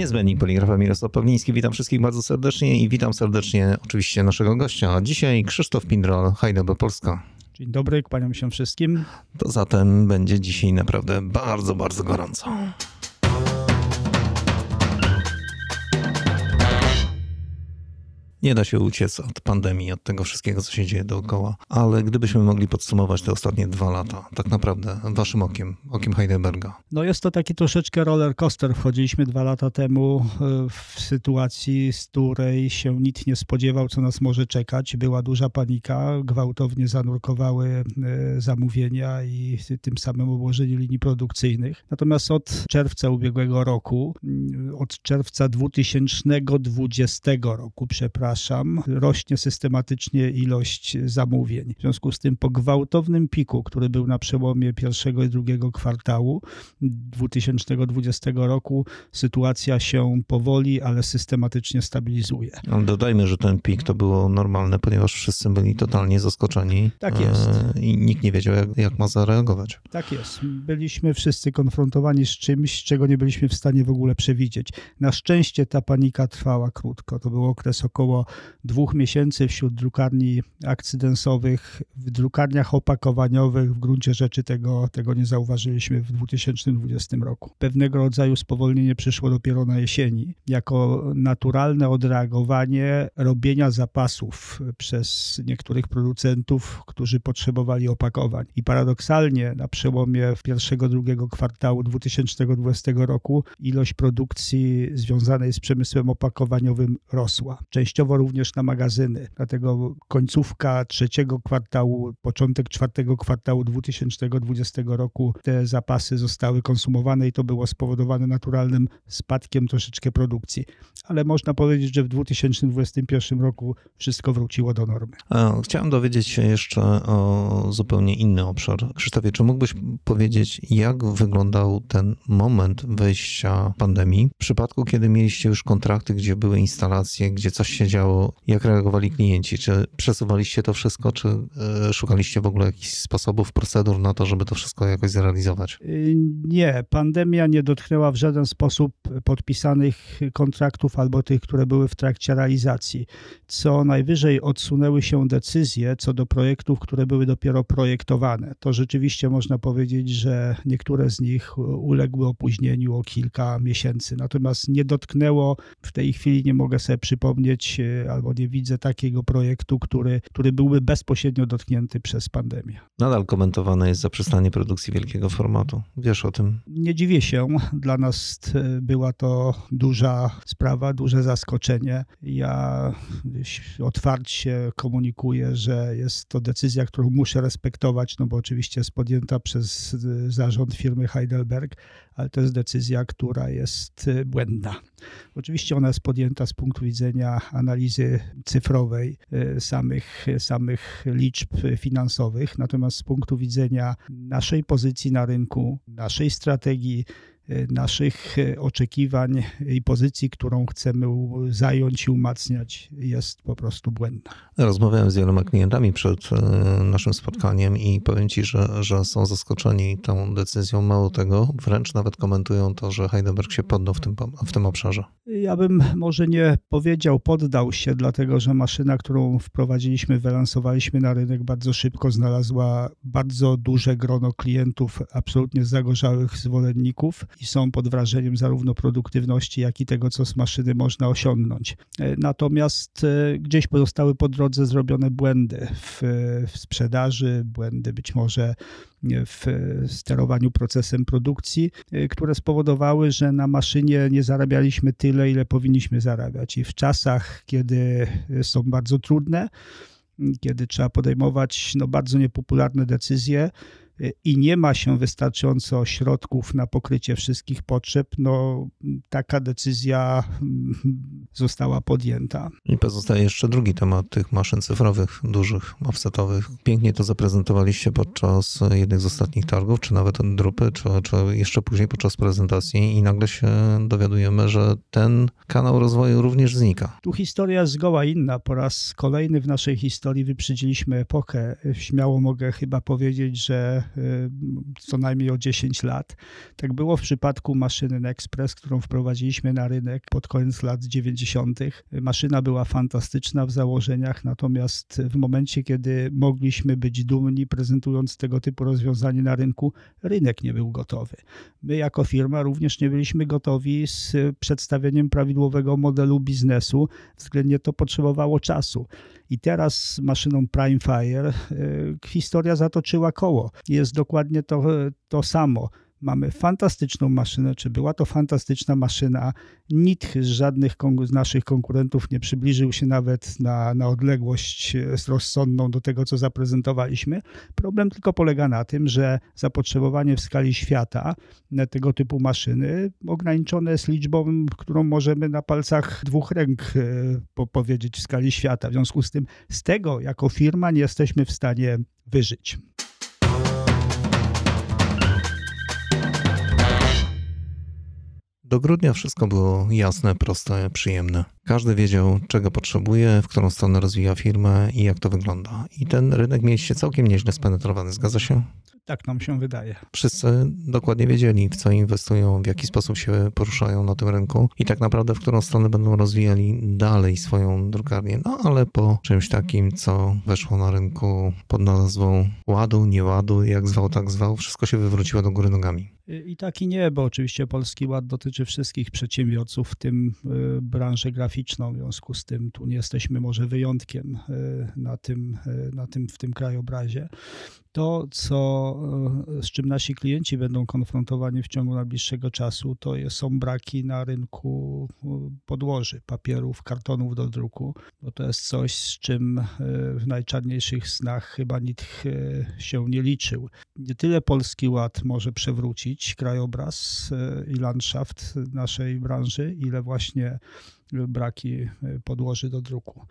Niezbędnik poligrafa Mirosław Pawliński. Witam wszystkich bardzo serdecznie i witam serdecznie oczywiście naszego gościa. Dzisiaj Krzysztof Pindrol, Heidelberg Polska. Dzień dobry, kłaniam się wszystkim. To zatem będzie dzisiaj naprawdę bardzo, bardzo gorąco. Nie da się uciec od pandemii, od tego wszystkiego, co się dzieje dookoła, ale gdybyśmy mogli podsumować te ostatnie dwa lata, tak naprawdę waszym okiem, okiem Heidelberga. No jest to taki troszeczkę roller coaster. Wchodziliśmy dwa lata temu e, w sytuacji, z której się nikt nie spodziewał, co nas może czekać. Była duża panika, gwałtownie zanurkowały e, zamówienia i tym samym obłożenie linii produkcyjnych. Natomiast od czerwca ubiegłego roku, mm, od czerwca 2020 roku, przepraszam, przepraszam, rośnie systematycznie ilość zamówień. W związku z tym po gwałtownym piku, który był na przełomie pierwszego i drugiego kwartału 2020 roku, sytuacja się powoli, ale systematycznie stabilizuje. Dodajmy, że ten pik to było normalne, ponieważ wszyscy byli totalnie zaskoczeni. Tak jest. E, I nikt nie wiedział, jak, jak ma zareagować. Tak jest. Byliśmy wszyscy konfrontowani z czymś, czego nie byliśmy w stanie w ogóle przewidzieć. Na szczęście ta panika trwała krótko. To był okres około dwóch miesięcy wśród drukarni akcydensowych, w drukarniach opakowaniowych w gruncie rzeczy tego, tego nie zauważyliśmy w 2020 roku. Pewnego rodzaju spowolnienie przyszło dopiero na jesieni, jako naturalne odreagowanie robienia zapasów przez niektórych producentów, którzy potrzebowali opakowań. I paradoksalnie na przełomie pierwszego, drugiego kwartału 2020 roku ilość produkcji związanej z przemysłem opakowaniowym rosła. Częściowo również na magazyny. Dlatego końcówka trzeciego kwartału, początek czwartego kwartału 2020 roku te zapasy zostały konsumowane i to było spowodowane naturalnym spadkiem troszeczkę produkcji. Ale można powiedzieć, że w 2021 roku wszystko wróciło do normy. Chciałem dowiedzieć się jeszcze o zupełnie inny obszar. Krzysztofie, czy mógłbyś powiedzieć, jak wyglądał ten moment wejścia pandemii w przypadku, kiedy mieliście już kontrakty, gdzie były instalacje, gdzie coś się działo? działo, jak reagowali klienci? Czy przesuwaliście to wszystko, czy e, szukaliście w ogóle jakichś sposobów, procedur na to, żeby to wszystko jakoś zrealizować? Y, nie, pandemia nie dotknęła w żaden sposób podpisanych kontraktów albo tych, które były w trakcie realizacji. Co najwyżej odsunęły się decyzje co do projektów, które były dopiero projektowane. To rzeczywiście można powiedzieć, że niektóre z nich uległy opóźnieniu o kilka miesięcy. Natomiast nie dotknęło, w tej chwili nie mogę sobie przypomnieć albo nie widzę takiego projektu, który, który byłby bezpośrednio dotknięty przez pandemię. Nadal komentowane jest zaprzestanie produkcji wielkiego formatu. Wiesz o tym? Nie dziwię się. Dla nas e, była to duża sprawa, duże zaskoczenie. Ja otwarcie komunikuję, że jest to decyzja, którą muszę respektować, no bo oczywiście jest podjęta przez e, zarząd firmy Heidelberg, ale to jest decyzja, która jest e, błędna. Oczywiście ona jest podjęta z punktu widzenia analizy cyfrowej e, samych, samych liczb finansowych, natomiast z punktu widzenia naszej pozycji na rynku, naszej strategii, naszych e, oczekiwań i pozycji, którą chcemy zająć i umacniać, jest po prostu błędna. Rozmawiałem z wieloma klientami przed e, naszym spotkaniem i powiem Ci, że, że są zaskoczeni tą decyzją. Mało tego, wręcz nawet komentują to, że Heidelberg się poddał w tym, w tym obszarze. Ja bym może nie powiedział poddał się, dlatego że maszyna, którą wprowadziliśmy, wylansowaliśmy na rynek bardzo szybko, znalazła bardzo duże grono klientów, absolutnie zagorzałych zwolenników i są pod wrażeniem zarówno produktywności, jak i tego, co z maszyny można osiągnąć. E, natomiast e, gdzieś pozostały po drodze zrobione błędy w, w sprzedaży, błędy być może w sterowaniu procesem produkcji, e, które spowodowały, że na maszynie nie zarabialiśmy tyle, ile powinniśmy zarabiać. I w czasach, kiedy są bardzo trudne, kiedy trzeba podejmować no, bardzo niepopularne decyzje, i nie ma się wystarczająco środków na pokrycie wszystkich potrzeb, no taka decyzja mm, została podjęta. I pozostaje jeszcze drugi temat tych maszyn cyfrowych, dużych, offsetowych. Pięknie to zaprezentowaliście podczas jednych z ostatnich targów, czy nawet drupy, czy, czy jeszcze później podczas prezentacji i nagle się dowiadujemy, że ten kanał rozwoju również znika. Tu historia zgoła inna. Po raz kolejny w naszej historii wyprzedziliśmy epokę. Śmiało mogę chyba powiedzieć, że y, co najmniej o 10 lat. Tak było w przypadku maszyny Express, którą wprowadziliśmy na rynek pod koniec lat 90. Maszyna była fantastyczna w założeniach, natomiast w momencie, kiedy mogliśmy być dumni prezentując tego typu rozwiązanie na rynku, rynek nie był gotowy. My jako firma również nie byliśmy gotowi z przedstawieniem prawidłowego modelu biznesu, względnie to potrzebowało czasu. I teraz z maszyną Prime Fire y, historia zatoczyła koło. Jest dokładnie to, to samo. Mamy fantastyczną maszynę, czy była to fantastyczna maszyna. Nikt z żadnych z naszych konkurentów nie przybliżył się nawet na, na odległość e, rozsądną do tego, co zaprezentowaliśmy. Problem tylko polega na tym, że zapotrzebowanie w skali świata na tego typu maszyny ograniczone jest liczbą, którą możemy na palcach dwóch ręk e, powiedzieć w skali świata. W związku z tym, z tego jako firma nie jesteśmy w stanie wyżyć. Do grudnia wszystko było jasne, proste, przyjemne. Każdy wiedział, czego potrzebuje, w którą stronę rozwija firmę i jak to wygląda. I ten rynek mieliście całkiem nieźle spenetrowany, zgadza się? Tak nam się wydaje. Wszyscy dokładnie wiedzieli, w co inwestują, w jaki sposób się poruszają na tym rynku i tak naprawdę w którą stronę będą rozwijali dalej swoją drukarnię. No ale po czymś takim, co weszło na rynku pod nazwą ładu, nieładu, jak zwał, tak zwał, wszystko się wywróciło do góry nogami. I tak i nie, bo oczywiście Polski Ład dotyczy wszystkich przedsiębiorców, w tym y, branżę graficzną. W związku z tym tu nie jesteśmy może wyjątkiem y, na tym, y, na tym, w tym krajobrazie. To, co, z czym nasi klienci będą konfrontowani w ciągu najbliższego czasu, to są braki na rynku podłoży, papierów, kartonów do druku, bo to jest coś, z czym w najczarniejszych snach chyba nikt się nie liczył. Nie tyle Polski Ład może przewrócić, krajobraz e, i landschaft naszej branży, ile właśnie braki e, podłoży do druku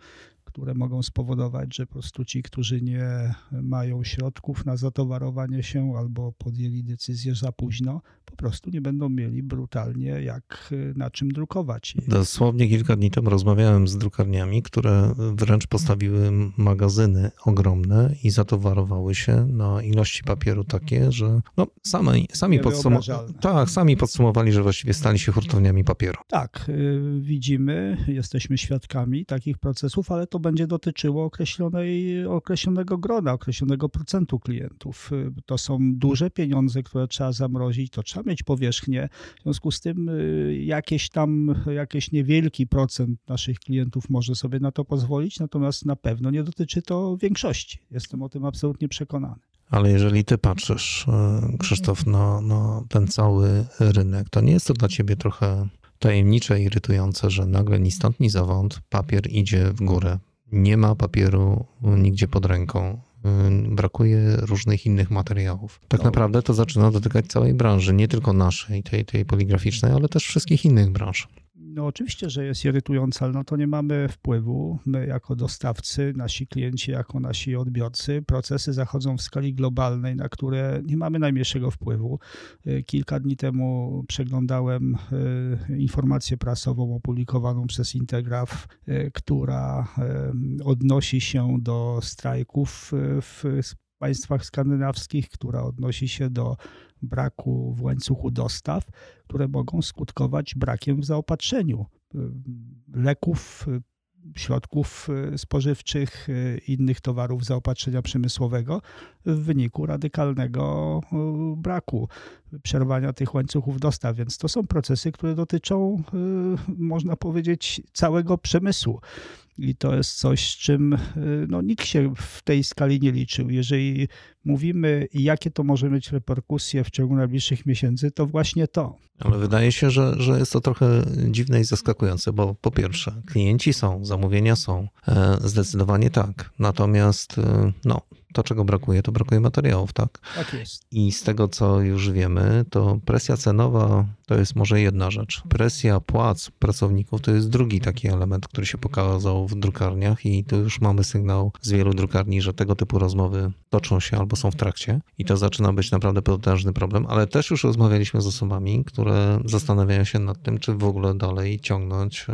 które mogą spowodować, że po prostu ci, którzy nie mają środków na zatowarowanie się albo podjęli decyzję za późno, po prostu nie będą mieli brutalnie jak na czym drukować. Dosłownie kilka dni temu rozmawiałem z drukarniami, które wręcz postawiły magazyny ogromne i zatowarowały się na ilości papieru takie, że no, sami, sami, podsum- tak, sami podsumowali, że właściwie stali się hurtowniami papieru. Tak, y, widzimy, jesteśmy świadkami takich procesów, ale to będzie dotyczyło określonej, określonego grona, określonego procentu klientów. To są duże pieniądze, które trzeba zamrozić, to trzeba mieć powierzchnię. W związku z tym y, jakieś tam, jakiś niewielki procent naszych klientów może sobie na to pozwolić, natomiast na pewno nie dotyczy to większości. Jestem o tym absolutnie przekonany. Ale jeżeli ty patrzysz, y, Krzysztof, na, na ten cały rynek, to nie jest to dla ciebie trochę tajemnicze, irytujące, że nagle ni stąd, ni zowąd papier idzie w górę nie ma papieru nigdzie pod ręką. Brakuje różnych innych materiałów. Tak naprawdę to zaczyna dotykać całej branży, nie tylko naszej, tej, tej poligraficznej, ale też wszystkich innych branż. No oczywiście, że jest irytujące, ale no to nie mamy wpływu. My jako dostawcy, nasi klienci jako nasi odbiorcy, procesy zachodzą w skali globalnej, na które nie mamy najmniejszego wpływu. Y, kilka dni temu przeglądałem y, informację prasową opublikowaną przez Integraf, y, która odnosi się do strajków w państwach skandynawskich, która odnosi się do braku w łańcuchu dostaw, które mogą skutkować brakiem w zaopatrzeniu y, leków, y, środków y, spożywczych, innych towarów zaopatrzenia przemysłowego w wyniku radykalnego braku przerwania tych łańcuchów dostaw. Więc to są procesy, które dotyczą, można powiedzieć, całego przemysłu. I to jest coś, z czym no, nikt się w tej skali nie liczył. Jeżeli mówimy, jakie to może mieć reperkusje w ciągu najbliższych miesięcy, to właśnie to. Ale wydaje się, że, że jest to trochę dziwne i zaskakujące, bo po pierwsze, klienci są, zamówienia są, e, zdecydowanie tak. Natomiast e, no, to, czego brakuje, to brakuje materiałów, tak? Tak jest. I z tego, co już wiemy, to presja cenowa to jest może jedna rzecz. Presja płac pracowników to jest drugi taki element, który się pokazał w drukarniach i tu już mamy sygnał z wielu drukarni, że tego typu rozmowy toczą się albo są w trakcie i to zaczyna być naprawdę potężny problem, ale też już rozmawialiśmy z osobami, które zastanawiają się nad tym, czy w ogóle dalej ciągnąć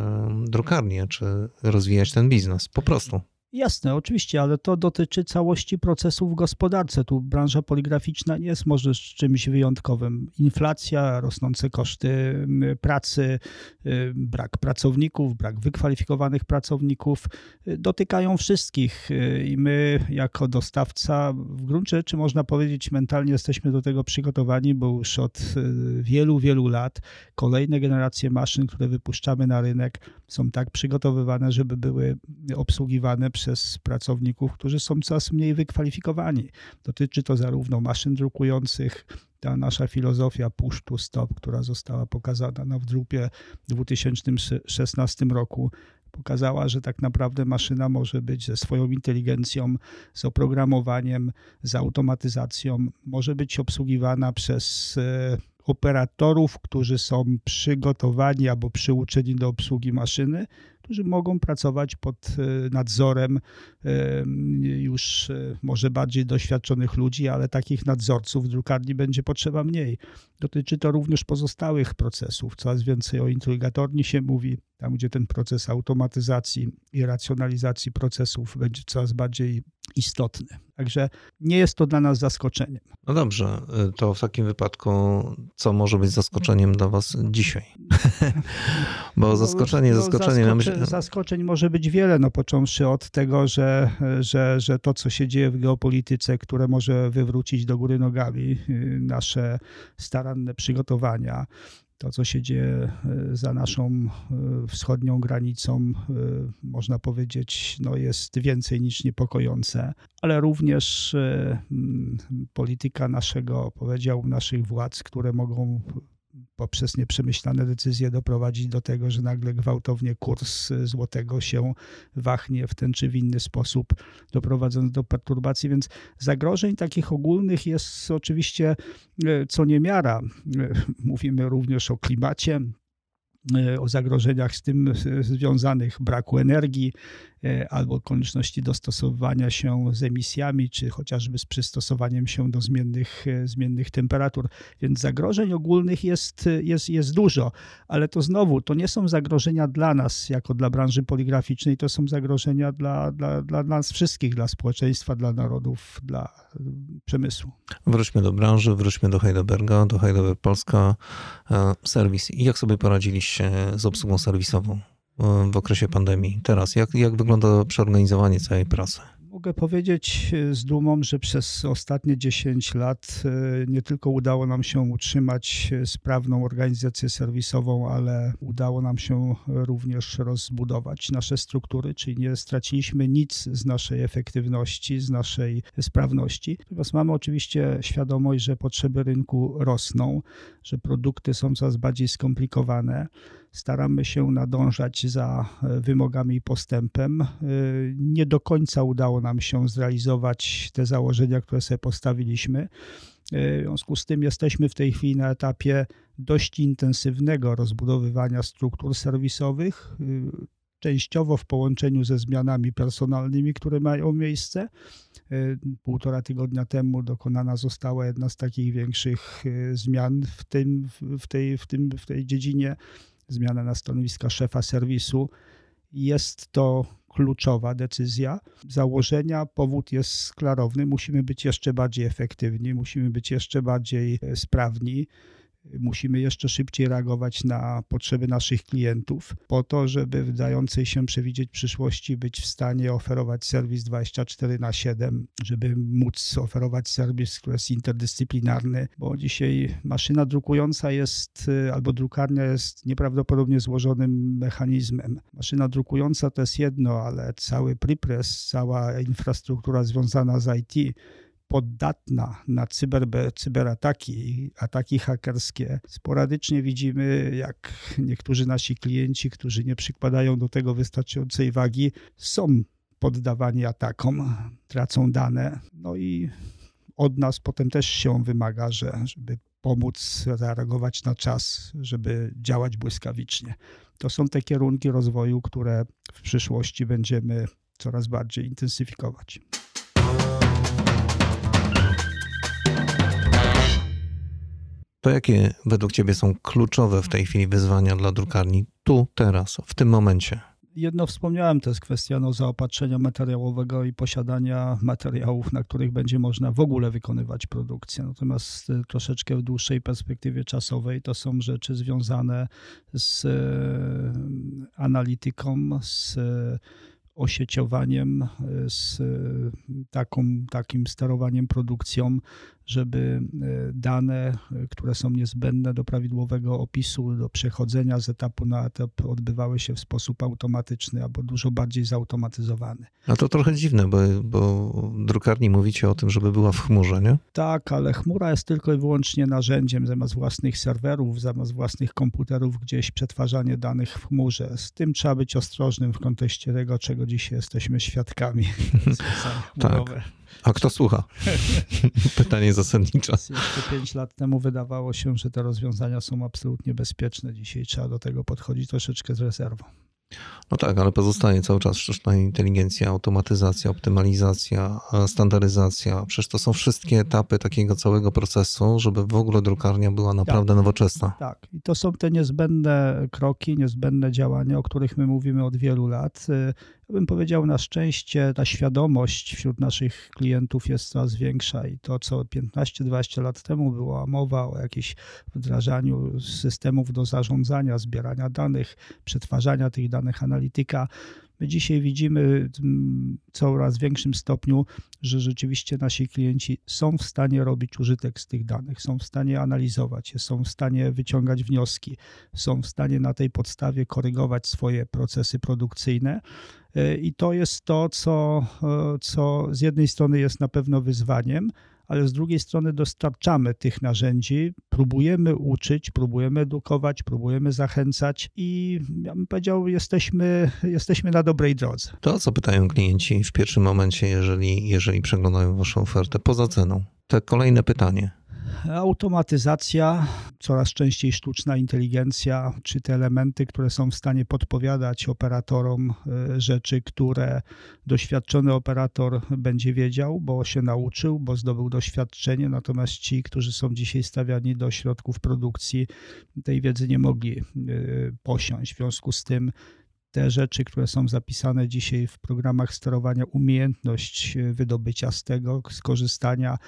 drukarnię, czy rozwijać ten biznes. Po prostu. Jasne, oczywiście, ale to dotyczy całości procesów w gospodarce. Tu branża poligraficzna nie jest może czymś wyjątkowym. Inflacja, rosnące koszty pracy, y, brak pracowników, brak wykwalifikowanych pracowników y, dotykają wszystkich y, i my jako dostawca w gruncie rzeczy można powiedzieć mentalnie jesteśmy do tego przygotowani, bo już od wielu, wielu lat kolejne generacje maszyn, które wypuszczamy na rynek są tak przygotowywane, żeby były obsługiwane przez pracowników, którzy są coraz mniej wykwalifikowani. Dotyczy to zarówno maszyn drukujących, ta nasza filozofia push to stop, która została pokazana na wdrupie w 2016 roku, pokazała, że tak naprawdę maszyna może być ze swoją inteligencją, z oprogramowaniem, z automatyzacją, może być obsługiwana przez e, operatorów, którzy są przygotowani albo przyuczeni do obsługi maszyny, którzy mogą pracować pod e, nadzorem e, już e, może bardziej doświadczonych ludzi, ale takich nadzorców w drukarni będzie potrzeba mniej. Dotyczy to również pozostałych procesów. Coraz więcej o intrygatorni się mówi, tam gdzie ten proces automatyzacji i racjonalizacji procesów będzie coraz bardziej istotny. Także nie jest to dla nas zaskoczeniem. No dobrze, to w takim wypadku, co może być zaskoczeniem dla Was dzisiaj? Bo no, zaskoczenie, no, zaskoczenie. Zaskocze, zaskoczeń może być wiele, no począwszy od tego, że, że, że to, co się dzieje w geopolityce, które może wywrócić do góry nogami y, nasze staranne przygotowania, to, co się dzieje e, za naszą e, wschodnią granicą, e, można powiedzieć, no jest więcej niż niepokojące, ale również polityka naszego, powiedział, naszych władz, które mogą poprzez nieprzemyślane decyzje doprowadzić do tego, że nagle gwałtownie kurs złotego się wahnie w ten czy w inny sposób, doprowadząc do perturbacji. Więc zagrożeń takich ogólnych jest oczywiście e, co niemiara. E, mówimy również o klimacie, e, o zagrożeniach z tym związanych, braku energii, albo konieczności dostosowania się z emisjami, czy chociażby z przystosowaniem się do zmiennych, e, zmiennych temperatur. Więc zagrożeń ogólnych jest, jest, jest dużo, ale to znowu, to nie są zagrożenia dla nas, jako dla branży poligraficznej, to są zagrożenia dla, dla, dla nas wszystkich, dla społeczeństwa, dla narodów, dla e, przemysłu. Wróćmy do branży, wróćmy do Heidelberga, do Heidelberg Polska, serwis. Jak sobie poradziliście z obsługą serwisową? W okresie pandemii. Teraz, jak, jak wygląda przeorganizowanie całej pracy? Mogę powiedzieć e, z dumą, że przez ostatnie 10 lat e, nie tylko udało nam się utrzymać e, sprawną organizację serwisową, ale udało nam się również rozbudować nasze struktury, czyli nie straciliśmy nic z naszej efektywności, z naszej sprawności. Natomiast mamy oczywiście świadomość, że potrzeby rynku rosną, że produkty są coraz bardziej skomplikowane staramy się nadążać za e, wymogami i postępem. E, nie do końca udało nam się zrealizować te założenia, które sobie postawiliśmy. E, w związku z tym jesteśmy w tej chwili na etapie dość intensywnego rozbudowywania struktur serwisowych, częściowo w połączeniu ze zmianami personalnymi, które mają miejsce. Półtora tygodnia temu dokonana została jedna z takich większych zmian w, tym, w, tej, w, tym, w tej dziedzinie zmiana na stanowiska szefa serwisu. Jest to kluczowa decyzja. Założenia, powód jest klarowny. Musimy być jeszcze bardziej efektywni, musimy być jeszcze bardziej e, sprawni. Musimy jeszcze szybciej reagować na potrzeby naszych klientów, po to, żeby w dającej się przewidzieć przyszłości być w stanie oferować serwis 24 na 7, żeby móc oferować serwis, który jest interdyscyplinarny, bo dzisiaj maszyna drukująca jest albo drukarnia jest nieprawdopodobnie złożonym mechanizmem. Maszyna drukująca to jest jedno, ale cały prepress, cała infrastruktura związana z IT poddatna na cyber, cyberataki, ataki hakerskie. Sporadycznie widzimy, jak niektórzy nasi klienci, którzy nie przykładają do tego wystarczającej wagi, są poddawani atakom, tracą dane. No i od nas potem też się wymaga, że, żeby pomóc zareagować na czas, żeby działać błyskawicznie. To są te kierunki rozwoju, które w przyszłości będziemy coraz bardziej intensyfikować. To jakie według Ciebie są kluczowe w tej chwili wyzwania dla drukarni tu, teraz, w tym momencie? Jedno wspomniałem, to jest kwestia no, zaopatrzenia materiałowego i posiadania materiałów, na których będzie można w ogóle wykonywać produkcję. Natomiast y, troszeczkę w dłuższej perspektywie czasowej to są rzeczy związane z y, analityką, z osieciowaniem, z taką, takim sterowaniem produkcją, żeby e, dane, e, które są niezbędne do prawidłowego opisu, do przechodzenia z etapu na etap, odbywały się w sposób automatyczny albo dużo bardziej zautomatyzowany. A to trochę dziwne, bo, bo drukarni mówicie o tym, żeby była w chmurze, nie? Tak, ale chmura jest tylko i wyłącznie narzędziem, zamiast własnych serwerów, zamiast własnych komputerów, gdzieś przetwarzanie danych w chmurze. Z tym trzeba być ostrożnym w kontekście tego, czego dzisiaj jesteśmy świadkami. tak. A kto słucha? Pytanie zasadnicze. Jeszcze pięć lat temu wydawało się, że te rozwiązania są absolutnie bezpieczne. Dzisiaj trzeba do tego podchodzić troszeczkę z rezerwą. No tak, ale pozostaje cały czas sztuczna inteligencja, automatyzacja, optymalizacja, standaryzacja. Przecież to są wszystkie etapy takiego całego procesu, żeby w ogóle drukarnia była naprawdę tak, nowoczesna. Tak, i to są te niezbędne kroki, niezbędne działania, o których my mówimy od wielu lat. Ja bym powiedział, na szczęście ta świadomość wśród naszych klientów jest coraz większa i to, co 15-20 lat temu była mowa o jakimś wdrażaniu systemów do zarządzania, zbierania danych, przetwarzania tych danych, analityka, My dzisiaj widzimy w coraz większym stopniu, że rzeczywiście nasi klienci są w stanie robić użytek z tych danych, są w stanie analizować je, są w stanie wyciągać wnioski, są w stanie na tej podstawie korygować swoje procesy produkcyjne. E, I to jest to, co, e, co z jednej strony jest na pewno wyzwaniem, ale z drugiej strony dostarczamy tych narzędzi, próbujemy uczyć, próbujemy edukować, próbujemy zachęcać i ja bym powiedział, jesteśmy, jesteśmy na dobrej drodze. To, co pytają klienci w pierwszym momencie, jeżeli, jeżeli przeglądają Waszą ofertę poza ceną. To kolejne pytanie automatyzacja, coraz częściej sztuczna inteligencja, czy te elementy, które są w stanie podpowiadać operatorom e, rzeczy, które doświadczony operator będzie wiedział, bo się nauczył, bo zdobył doświadczenie, natomiast ci, którzy są dzisiaj stawiani do środków produkcji, tej wiedzy nie mogli e, posiąść. W związku z tym te rzeczy, które są zapisane dzisiaj w programach sterowania, umiejętność wydobycia z tego, skorzystania, e,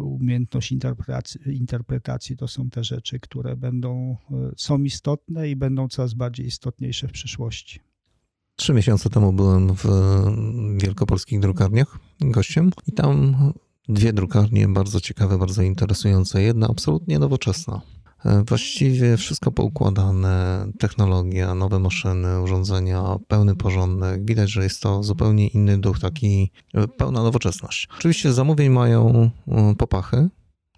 umiejętność interpretacji, interpretacji to są te rzeczy, które będą, e, są istotne i będą coraz bardziej istotniejsze w przyszłości. Trzy miesiące temu byłem w wielkopolskich drukarniach gościem i tam dwie drukarnie bardzo ciekawe, bardzo interesujące. Jedna absolutnie nowoczesna E, właściwie wszystko poukładane, technologia, nowe maszyny, urządzenia, pełny porządek. Widać, że jest to zupełnie inny duch, taki e, pełna nowoczesność. Oczywiście zamówień mają e, popachy,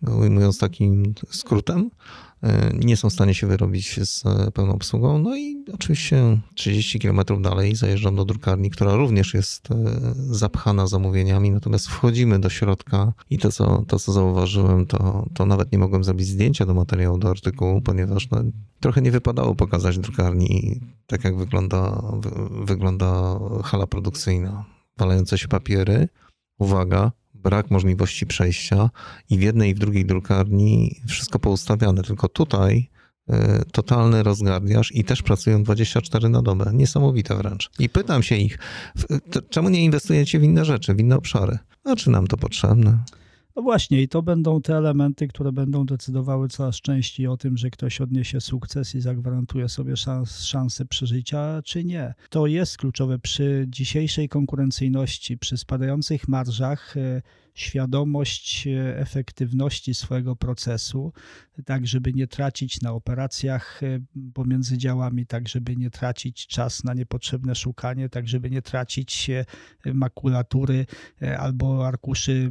ujmując takim skrótem, E, nie są w stanie się wyrobić z e, pełną obsługą. No i oczywiście 30 km dalej zajeżdżam do drukarni, która również jest e, zapchana zamówieniami, natomiast wchodzimy do środka i to, co, to, co zauważyłem, to, to nawet nie mogłem zrobić zdjęcia do materiału, do artykułu, ponieważ no, trochę nie wypadało pokazać drukarni tak, jak wygląda, wygląda hala produkcyjna. Walające się papiery, uwaga, brak możliwości przejścia i w jednej i w drugiej drukarni wszystko poustawiane. Tylko tutaj y, totalny rozgardiaż i też pracują 24 na dobę. Niesamowite wręcz. I pytam się ich, czemu nie inwestujecie w inne rzeczy, w inne obszary? A czy nam to potrzebne? No właśnie, i to będą te elementy, które będą decydowały coraz częściej o tym, że ktoś odniesie sukces i zagwarantuje sobie szans, szansę przeżycia, czy nie. To jest kluczowe przy dzisiejszej konkurencyjności, przy spadających marżach. Świadomość e, efektywności swojego procesu, tak żeby nie tracić na operacjach e, pomiędzy działami, tak żeby nie tracić czas na niepotrzebne szukanie, tak żeby nie tracić e, makulatury albo arkuszy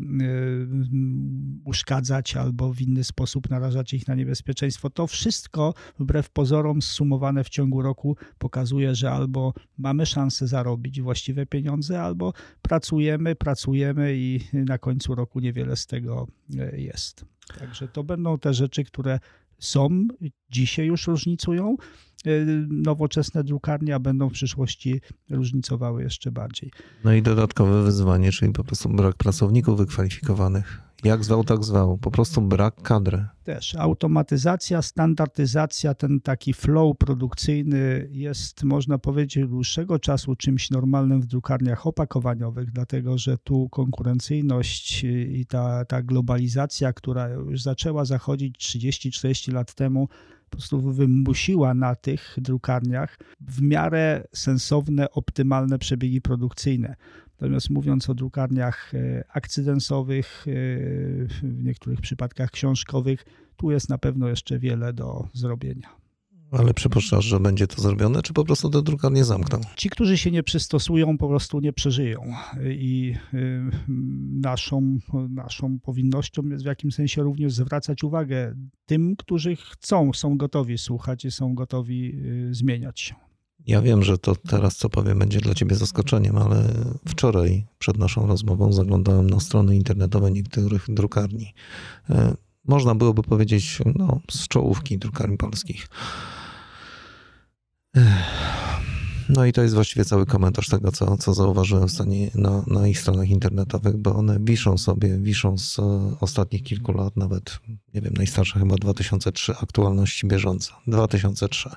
uszkadzać albo w inny sposób narażać ich na niebezpieczeństwo. To wszystko wbrew pozorom zsumowane w ciągu roku pokazuje, że albo mamy szansę zarobić właściwe pieniądze, albo pracujemy, pracujemy i na końcu roku niewiele z tego e, jest. Także to będą te rzeczy, które są, dzisiaj już różnicują. E, nowoczesne drukarnie, a będą w przyszłości różnicowały jeszcze bardziej. No i dodatkowe wyzwanie, czyli po prostu brak pracowników wykwalifikowanych. Jak zwał, tak zwał. Po prostu brak kadry. Też automatyzacja, standardyzacja, ten taki flow produkcyjny jest, można powiedzieć, dłuższego czasu czymś normalnym w drukarniach opakowaniowych, dlatego że tu konkurencyjność i ta, ta globalizacja, która już zaczęła zachodzić 30-40 lat temu, po prostu wymusiła na tych drukarniach w miarę sensowne, optymalne przebiegi produkcyjne. Natomiast mówiąc o drukarniach e, akcydensowych, e, w niektórych przypadkach książkowych, tu jest na pewno jeszcze wiele do zrobienia. Ale przypuszczasz, że będzie to zrobione, czy po prostu te drukarnie zamkną? Ci, którzy się nie przystosują, po prostu nie przeżyją. I e, naszą, naszą powinnością jest w jakimś sensie również zwracać uwagę tym, którzy chcą, są gotowi słuchać i są gotowi zmieniać się. Ja wiem, że to teraz, co powiem, będzie dla ciebie zaskoczeniem, ale wczoraj przed naszą rozmową zaglądałem na strony internetowe niektórych drukarni. E, można byłoby powiedzieć, no, z czołówki drukarni polskich. No i to jest właściwie cały komentarz tego, co, co zauważyłem w stanie na, na ich stronach internetowych, bo one wiszą sobie, wiszą z ostatnich kilku lat, nawet, nie wiem, najstarsza chyba 2003, aktualności bieżąca, 2003.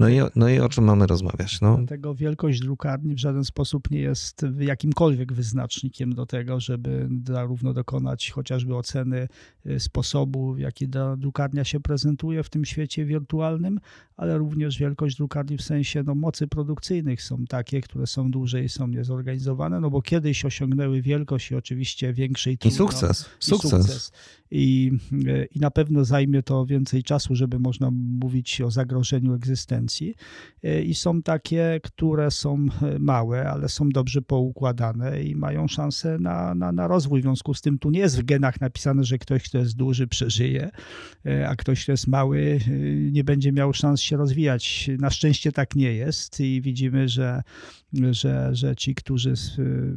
No i, no i o czym mamy rozmawiać? No. Dlatego wielkość drukarni w żaden sposób nie jest jakimkolwiek wyznacznikiem do tego, żeby zarówno dokonać chociażby oceny y, sposobu, w jaki drukarnia się prezentuje w tym świecie wirtualnym, ale również wielkość drukarni w sensie no, mocy produkcyjnych są takie, które są duże i są niezorganizowane, no bo kiedyś osiągnęły wielkość i oczywiście większej I sukces. I sukces. sukces. I, e, I na pewno zajmie to więcej czasu, żeby można mówić o zagrożeniu egzystencji. E, I są takie, które są e, małe, ale są dobrze poukładane i mają szansę na, na, na rozwój. W związku z tym tu nie jest w genach napisane, że ktoś, kto jest duży, przeżyje, a ktoś, kto jest mały, nie będzie miał szans się rozwijać. Na szczęście tak nie jest i widzimy, że, że, że ci, którzy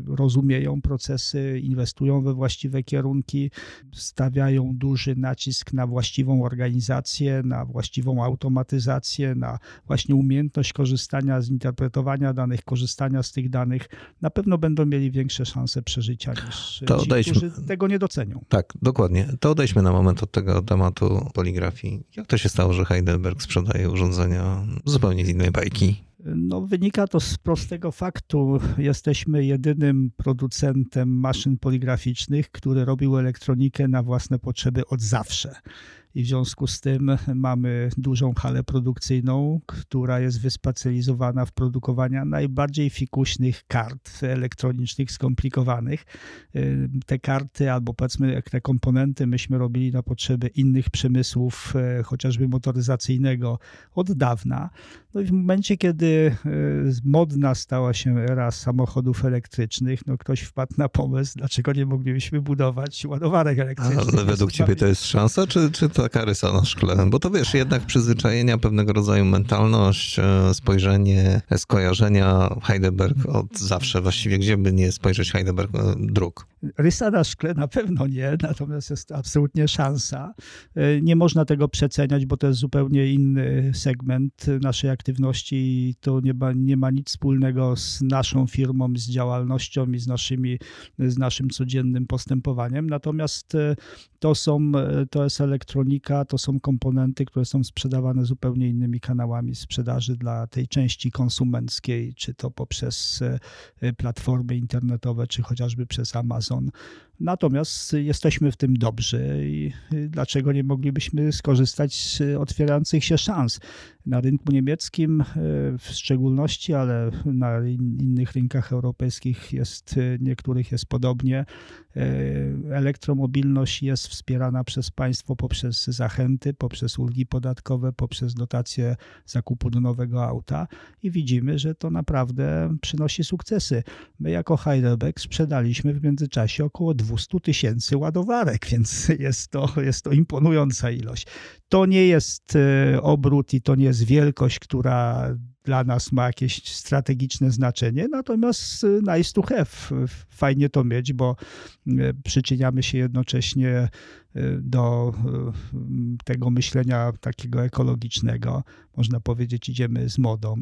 rozumieją procesy, inwestują we właściwe kierunki, stawiają duży nacisk na właściwą organizację, na właściwą automatyzację, na właśnie umiejętność korzystania z interpretowania danych, korzystania z tych danych, na pewno będą mieli większe szanse przeżycia niż to ci, odejdźmy. którzy tego nie docenią. Tak, dokładnie. To odejdźmy na moment od tego tematu poligrafii. Jak to się stało, że Heidelberg sprzedaje urządzenia zupełnie z innej bajki? No, wynika to z prostego faktu. Jesteśmy jedynym producentem maszyn poligraficznych, który robił elektronikę na własne potrzeby od zawsze i w związku z tym mamy dużą halę produkcyjną, która jest wyspecjalizowana w produkowaniu najbardziej fikuśnych kart elektronicznych, skomplikowanych. Y, te karty albo powiedzmy te komponenty myśmy robili na potrzeby innych przemysłów, y, chociażby motoryzacyjnego od dawna. No i w momencie, kiedy y, modna stała się era samochodów elektrycznych, no ktoś wpadł na pomysł, dlaczego nie moglibyśmy budować ładowarek elektrycznych. Ale według ciebie to jest szansa, czy, czy to taka rysa na szkle, bo to wiesz, jednak przyzwyczajenia, pewnego rodzaju mentalność, e, spojrzenie, skojarzenia Heidelberg od zawsze, właściwie gdzie by nie spojrzeć Heidelberg, e, dróg. Rysa na szkle na pewno nie, natomiast jest absolutnie szansa. E, nie można tego przeceniać, bo to jest zupełnie inny segment naszej aktywności i to nie ma, nie ma nic wspólnego z naszą firmą, z działalnością i z, naszymi, z naszym codziennym postępowaniem. Natomiast to są, to jest elektronika, to są komponenty, które są sprzedawane zupełnie innymi kanałami sprzedaży dla tej części konsumenckiej, czy to poprzez e, platformy internetowe, czy chociażby przez Amazon. On. Natomiast jesteśmy w tym dobrzy i dlaczego nie moglibyśmy skorzystać z otwierających się szans? Na rynku niemieckim w szczególności, ale na innych rynkach europejskich jest, niektórych jest podobnie. Elektromobilność jest wspierana przez państwo poprzez zachęty, poprzez ulgi podatkowe, poprzez dotacje zakupu do nowego auta i widzimy, że to naprawdę przynosi sukcesy. My jako Heidelberg sprzedaliśmy w międzyczasie około 200 tysięcy ładowarek, więc jest to, jest to imponująca ilość. To nie jest e, obrót i to nie jest wielkość, która dla nas ma jakieś strategiczne znaczenie, natomiast y, nice to have. Fajnie to mieć, bo y, przyczyniamy się jednocześnie do tego myślenia takiego ekologicznego. Można powiedzieć, idziemy z modą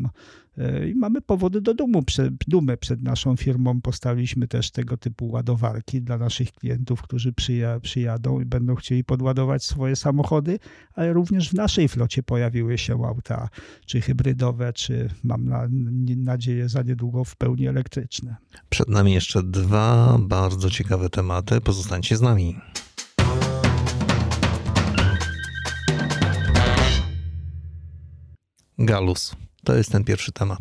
i mamy powody do dumu, dumy przed naszą firmą. Postawiliśmy też tego typu ładowarki dla naszych klientów, którzy przyja, przyjadą i będą chcieli podładować swoje samochody, ale również w naszej flocie pojawiły się auta, czy hybrydowe, czy mam na, nadzieję za niedługo w pełni elektryczne. Przed nami jeszcze dwa bardzo ciekawe tematy. Pozostańcie z nami. Galus. To jest ten pierwszy temat.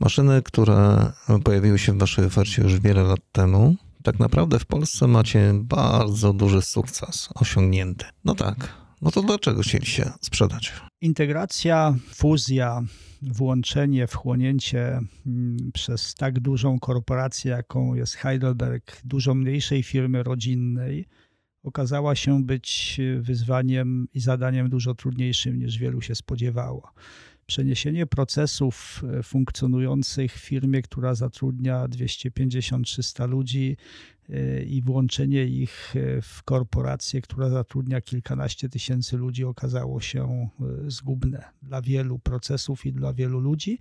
Maszyny, które pojawiły się w waszej ofercie już wiele lat temu, tak naprawdę w Polsce macie bardzo duży sukces osiągnięty. No tak, no to dlaczego chcieliście sprzedać? Integracja, fuzja, włączenie, wchłonięcie mm, przez tak dużą korporację, jaką jest Heidelberg, dużo mniejszej firmy rodzinnej, okazała się być wyzwaniem i zadaniem dużo trudniejszym niż wielu się spodziewało. Przeniesienie procesów e, funkcjonujących w firmie, która zatrudnia 250-300 ludzi, i włączenie ich e, w korporację, która zatrudnia kilkanaście tysięcy ludzi, okazało się e, zgubne dla wielu procesów i dla wielu ludzi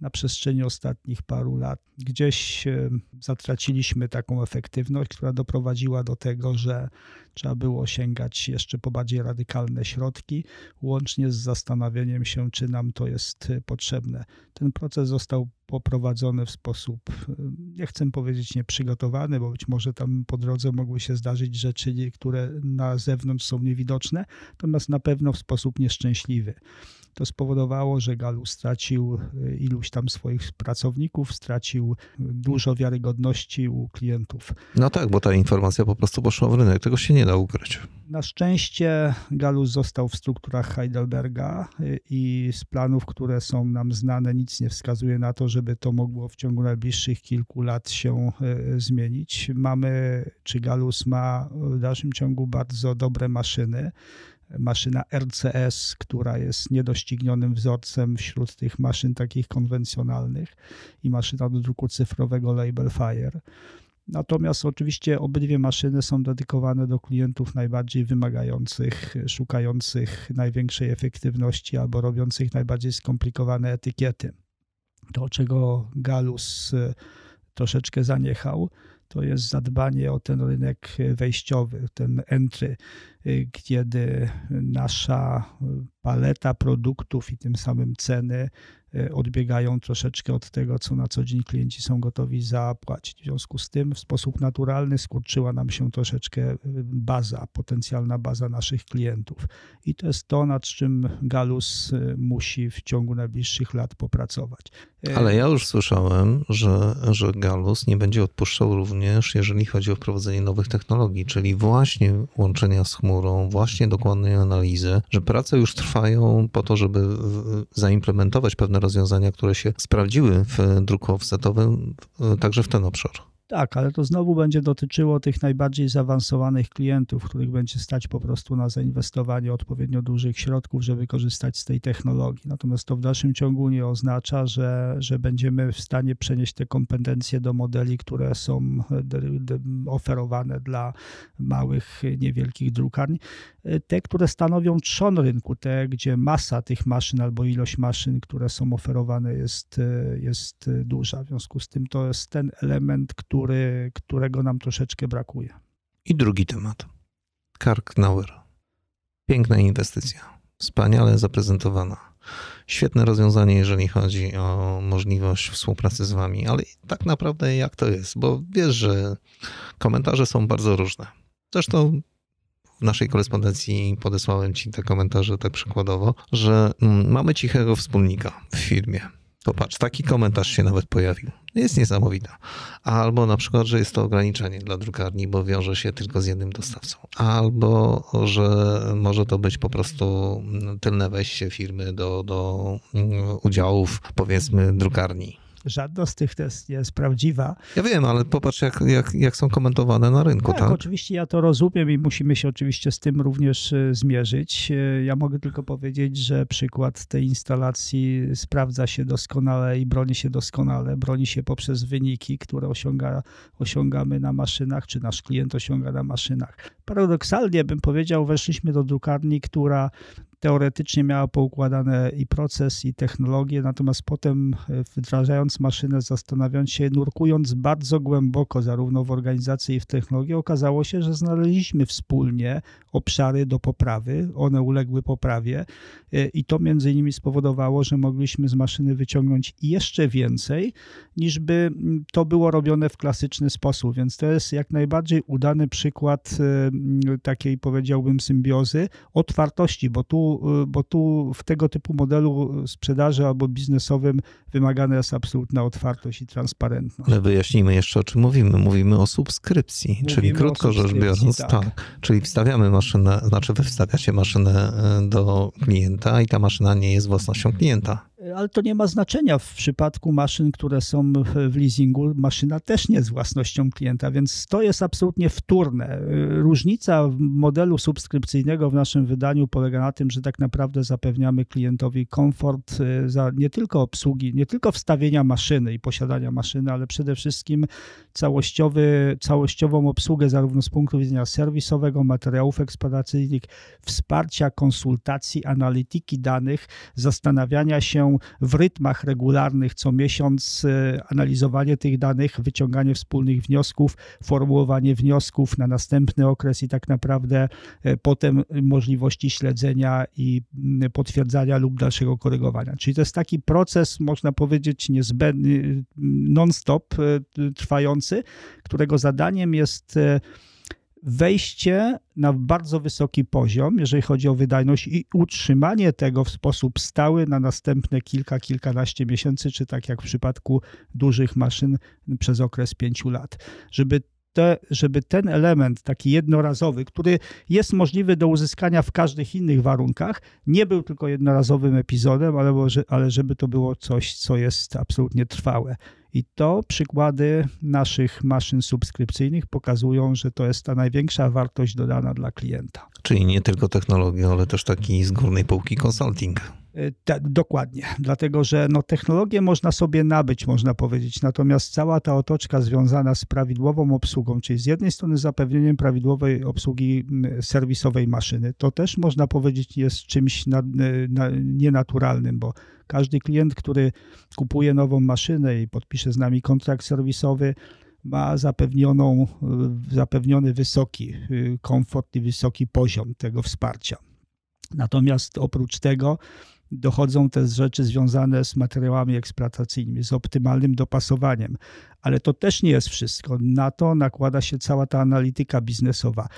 na przestrzeni ostatnich paru lat. Gdzieś e, zatraciliśmy taką efektywność, która doprowadziła do tego, że trzeba było sięgać jeszcze po bardziej radykalne środki, łącznie z zastanawianiem się, czy nam to jest potrzebne. Ten proces został poprowadzony w sposób, nie chcę powiedzieć nieprzygotowany, bo być może tam po drodze mogły się zdarzyć rzeczy, które na zewnątrz są niewidoczne, natomiast na pewno w sposób nieszczęśliwy. To spowodowało, że Galu stracił e, iluś tam swoich pracowników, stracił dużo wiarygodności u klientów. No tak, bo ta informacja po prostu poszła w rynek, tego się nie da ukryć. Na szczęście Galus został w strukturach Heidelberga e, i z planów, które są nam znane, nic nie wskazuje na to, żeby to mogło w ciągu najbliższych kilku lat się e, zmienić. Mamy, czy Galus ma w dalszym ciągu bardzo dobre maszyny maszyna RCS, która jest niedoścignionym wzorcem wśród tych maszyn takich konwencjonalnych i maszyna do druku cyfrowego Label Fire. Natomiast oczywiście obydwie maszyny są dedykowane do klientów najbardziej wymagających, szukających największej efektywności albo robiących najbardziej skomplikowane etykiety. To, czego Galus e, troszeczkę zaniechał, to jest zadbanie o ten rynek wejściowy, ten entry, kiedy nasza paleta produktów i tym samym ceny Y, odbiegają troszeczkę od tego, co na co dzień klienci są gotowi zapłacić. W związku z tym w sposób naturalny skurczyła nam się troszeczkę y, baza, potencjalna baza naszych klientów. I to jest to, nad czym Galus y, musi w ciągu najbliższych lat popracować. Ale ja już słyszałem, że, że Galus nie będzie odpuszczał również, jeżeli chodzi o wprowadzenie nowych technologii, czyli właśnie łączenia z chmurą, właśnie dokładnej analizy, że prace już trwają po to, żeby zaimplementować pewne rozwiązania, które się sprawdziły w druku offsetowym, także w ten obszar. Tak, ale to znowu będzie dotyczyło tych najbardziej zaawansowanych klientów, których będzie stać po prostu na zainwestowanie odpowiednio dużych środków, żeby korzystać z tej technologii. Natomiast to w dalszym ciągu nie oznacza, że, że będziemy w stanie przenieść te kompetencje do modeli, które są oferowane dla małych, niewielkich drukarni. Te, które stanowią trzon rynku, te, gdzie masa tych maszyn albo ilość maszyn, które są oferowane jest, jest duża. W związku z tym to jest ten element, który który, którego nam troszeczkę brakuje. I drugi temat. Karknauer. Piękna inwestycja. Wspaniale zaprezentowana. Świetne rozwiązanie, jeżeli chodzi o możliwość współpracy z wami, ale tak naprawdę jak to jest? Bo wiesz, że komentarze są bardzo różne. Zresztą w naszej korespondencji podesłałem ci te komentarze tak przykładowo, że mm, mamy cichego wspólnika w firmie. Popatrz, taki komentarz się nawet pojawił. Jest niesamowita. Albo na przykład, że jest to ograniczenie dla drukarni, bo wiąże się tylko z jednym dostawcą. Albo, że może to być po prostu tylne wejście firmy do, do mm, udziałów, powiedzmy, drukarni Żadna z tych test nie jest prawdziwa. Ja wiem, ale popatrz, jak, jak, jak są komentowane na rynku, tak, tak? Oczywiście ja to rozumiem i musimy się oczywiście z tym również e, zmierzyć. E, ja mogę tylko powiedzieć, że przykład tej instalacji sprawdza się doskonale i broni się doskonale. Broni się poprzez wyniki, które osiąga, osiągamy na maszynach, czy nasz klient osiąga na maszynach. Paradoksalnie bym powiedział, weszliśmy do drukarni, która teoretycznie miała poukładane i proces, i technologię, natomiast potem e, wdrażając maszynę, zastanawiając się, nurkując bardzo głęboko zarówno w organizacji i w technologii, okazało się, że znaleźliśmy wspólnie obszary do poprawy, one uległy poprawie e, i to między innymi spowodowało, że mogliśmy z maszyny wyciągnąć jeszcze więcej, niż by to było robione w klasyczny sposób, więc to jest jak najbardziej udany przykład e, takiej powiedziałbym symbiozy, otwartości, bo tu Y, bo tu w tego typu modelu sprzedaży albo biznesowym wymagana jest absolutna otwartość i transparentność. Ale wyjaśnijmy jeszcze, o czym mówimy. Mówimy o subskrypcji, mówimy czyli krótko rzecz biorąc, tak. tak. Czyli wstawiamy maszynę, znaczy wy wstawiacie maszynę y, do klienta i ta maszyna nie jest własnością klienta ale to nie ma znaczenia w przypadku maszyn, które są w leasingu. Maszyna też nie jest własnością klienta, więc to jest absolutnie wtórne. Różnica modelu subskrypcyjnego w naszym wydaniu polega na tym, że tak naprawdę zapewniamy klientowi komfort y, za nie tylko obsługi, nie tylko wstawienia maszyny i posiadania maszyny, ale przede wszystkim całościowy, całościową obsługę zarówno z punktu widzenia serwisowego, materiałów eksploatacyjnych, wsparcia, konsultacji, analityki danych, zastanawiania się, w rytmach regularnych co miesiąc e, analizowanie tych danych, wyciąganie wspólnych wniosków, formułowanie wniosków na następny okres i tak naprawdę e, potem możliwości śledzenia i potwierdzania lub dalszego korygowania. Czyli to jest taki proces, można powiedzieć, niezbędny, non-stop e, trwający, którego zadaniem jest wejście na bardzo wysoki poziom, jeżeli chodzi o wydajność i utrzymanie tego w sposób stały na następne kilka, kilkanaście miesięcy, czy tak jak w przypadku dużych maszyn przez okres pięciu lat. Żeby te, żeby ten element taki jednorazowy, który jest możliwy do uzyskania w każdych innych warunkach, nie był tylko jednorazowym epizodem, ale, ale żeby to było coś, co jest absolutnie trwałe. I to przykłady naszych maszyn subskrypcyjnych pokazują, że to jest ta największa wartość dodana dla klienta. Czyli nie tylko technologia, ale też taki z górnej półki consulting. E, tak, dokładnie, dlatego że no, technologię można sobie nabyć, można powiedzieć, natomiast cała ta otoczka związana z prawidłową obsługą, czyli z jednej strony zapewnieniem prawidłowej obsługi serwisowej maszyny, to też można powiedzieć jest czymś na, na, nienaturalnym, bo każdy klient, który kupuje nową maszynę i podpisze z nami kontrakt serwisowy, ma zapewnioną, zapewniony wysoki y, komfort i wysoki poziom tego wsparcia. Natomiast oprócz tego dochodzą też rzeczy związane z materiałami eksploatacyjnymi, z optymalnym dopasowaniem. Ale to też nie jest wszystko. Na to nakłada się cała ta analityka biznesowa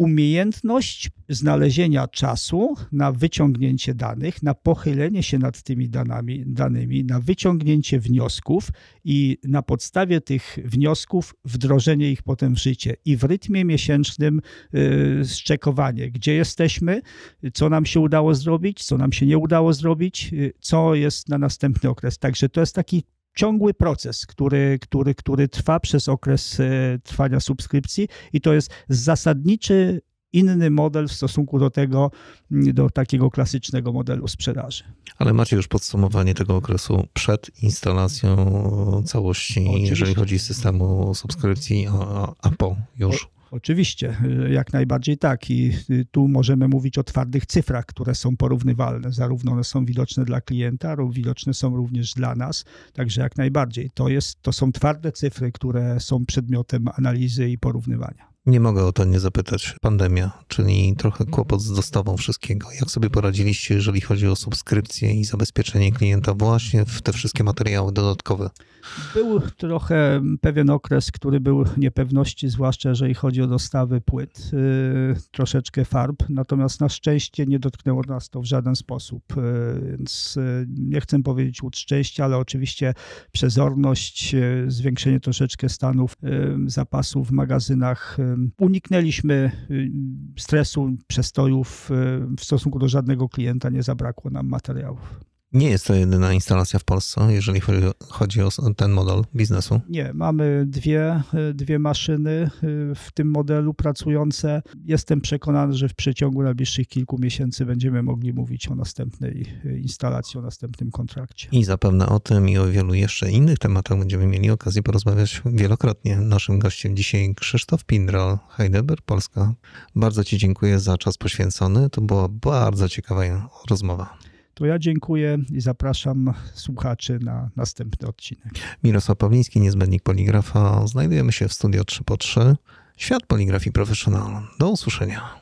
umiejętność znalezienia czasu na wyciągnięcie danych, na pochylenie się nad tymi danami, danymi, na wyciągnięcie wniosków i na podstawie tych wniosków wdrożenie ich potem w życie i w rytmie miesięcznym yy, zczekowanie, gdzie jesteśmy, co nam się udało zrobić, co nam się nie udało zrobić, yy, co jest na następny okres. Także to jest taki ciągły proces, który, który, który trwa przez okres e, trwania subskrypcji i to jest zasadniczy inny model w stosunku do tego, do takiego klasycznego modelu sprzedaży. Ale macie już podsumowanie tego okresu przed instalacją całości, Oczywiście. jeżeli chodzi o systemu subskrypcji, a, a po już? Oczywiście, jak najbardziej tak. I tu możemy mówić o twardych cyfrach, które są porównywalne. Zarówno one są widoczne dla klienta, widoczne są również dla nas. Także jak najbardziej. To, jest, to są twarde cyfry, które są przedmiotem analizy i porównywania. Nie mogę o to nie zapytać. Pandemia, czyli trochę kłopot z dostawą wszystkiego. Jak sobie poradziliście, jeżeli chodzi o subskrypcję i zabezpieczenie klienta właśnie w te wszystkie materiały dodatkowe? Był trochę pewien okres, który był niepewności, zwłaszcza jeżeli chodzi o dostawy płyt, yy, troszeczkę farb, natomiast na szczęście nie dotknęło nas to w żaden sposób, yy, więc yy, nie chcę powiedzieć łód szczęścia, ale oczywiście przezorność, zwiększenie troszeczkę stanów zapasów w magazynach. Uniknęliśmy yy, stresu, przestojów, yy, w stosunku do żadnego klienta nie zabrakło nam materiałów. Nie jest to jedyna instalacja w Polsce, jeżeli chodzi- o ten model biznesu. Nie, mamy dwie, y, dwie maszyny y, w tym modelu pracujące. Jestem przekonany, że w przeciągu najbliższych kilku miesięcy będziemy mogli mówić o następnej y, instalacji, o następnym kontrakcie. I zapewne o tym i o wielu jeszcze innych tematach będziemy mieli okazję porozmawiać wielokrotnie. Naszym gościem dzisiaj Krzysztof Pindral, Heidelberg Polska. Bardzo Ci dziękuję za czas poświęcony. To była bardzo ciekawa rozmowa. To ja dziękuję i zapraszam słuchaczy na następny odcinek. Mirosław Pawliński, niezbędnik poligrafa. Znajdujemy się w studio 3 po 3 Świat poligrafii profesjonalnej. Do usłyszenia.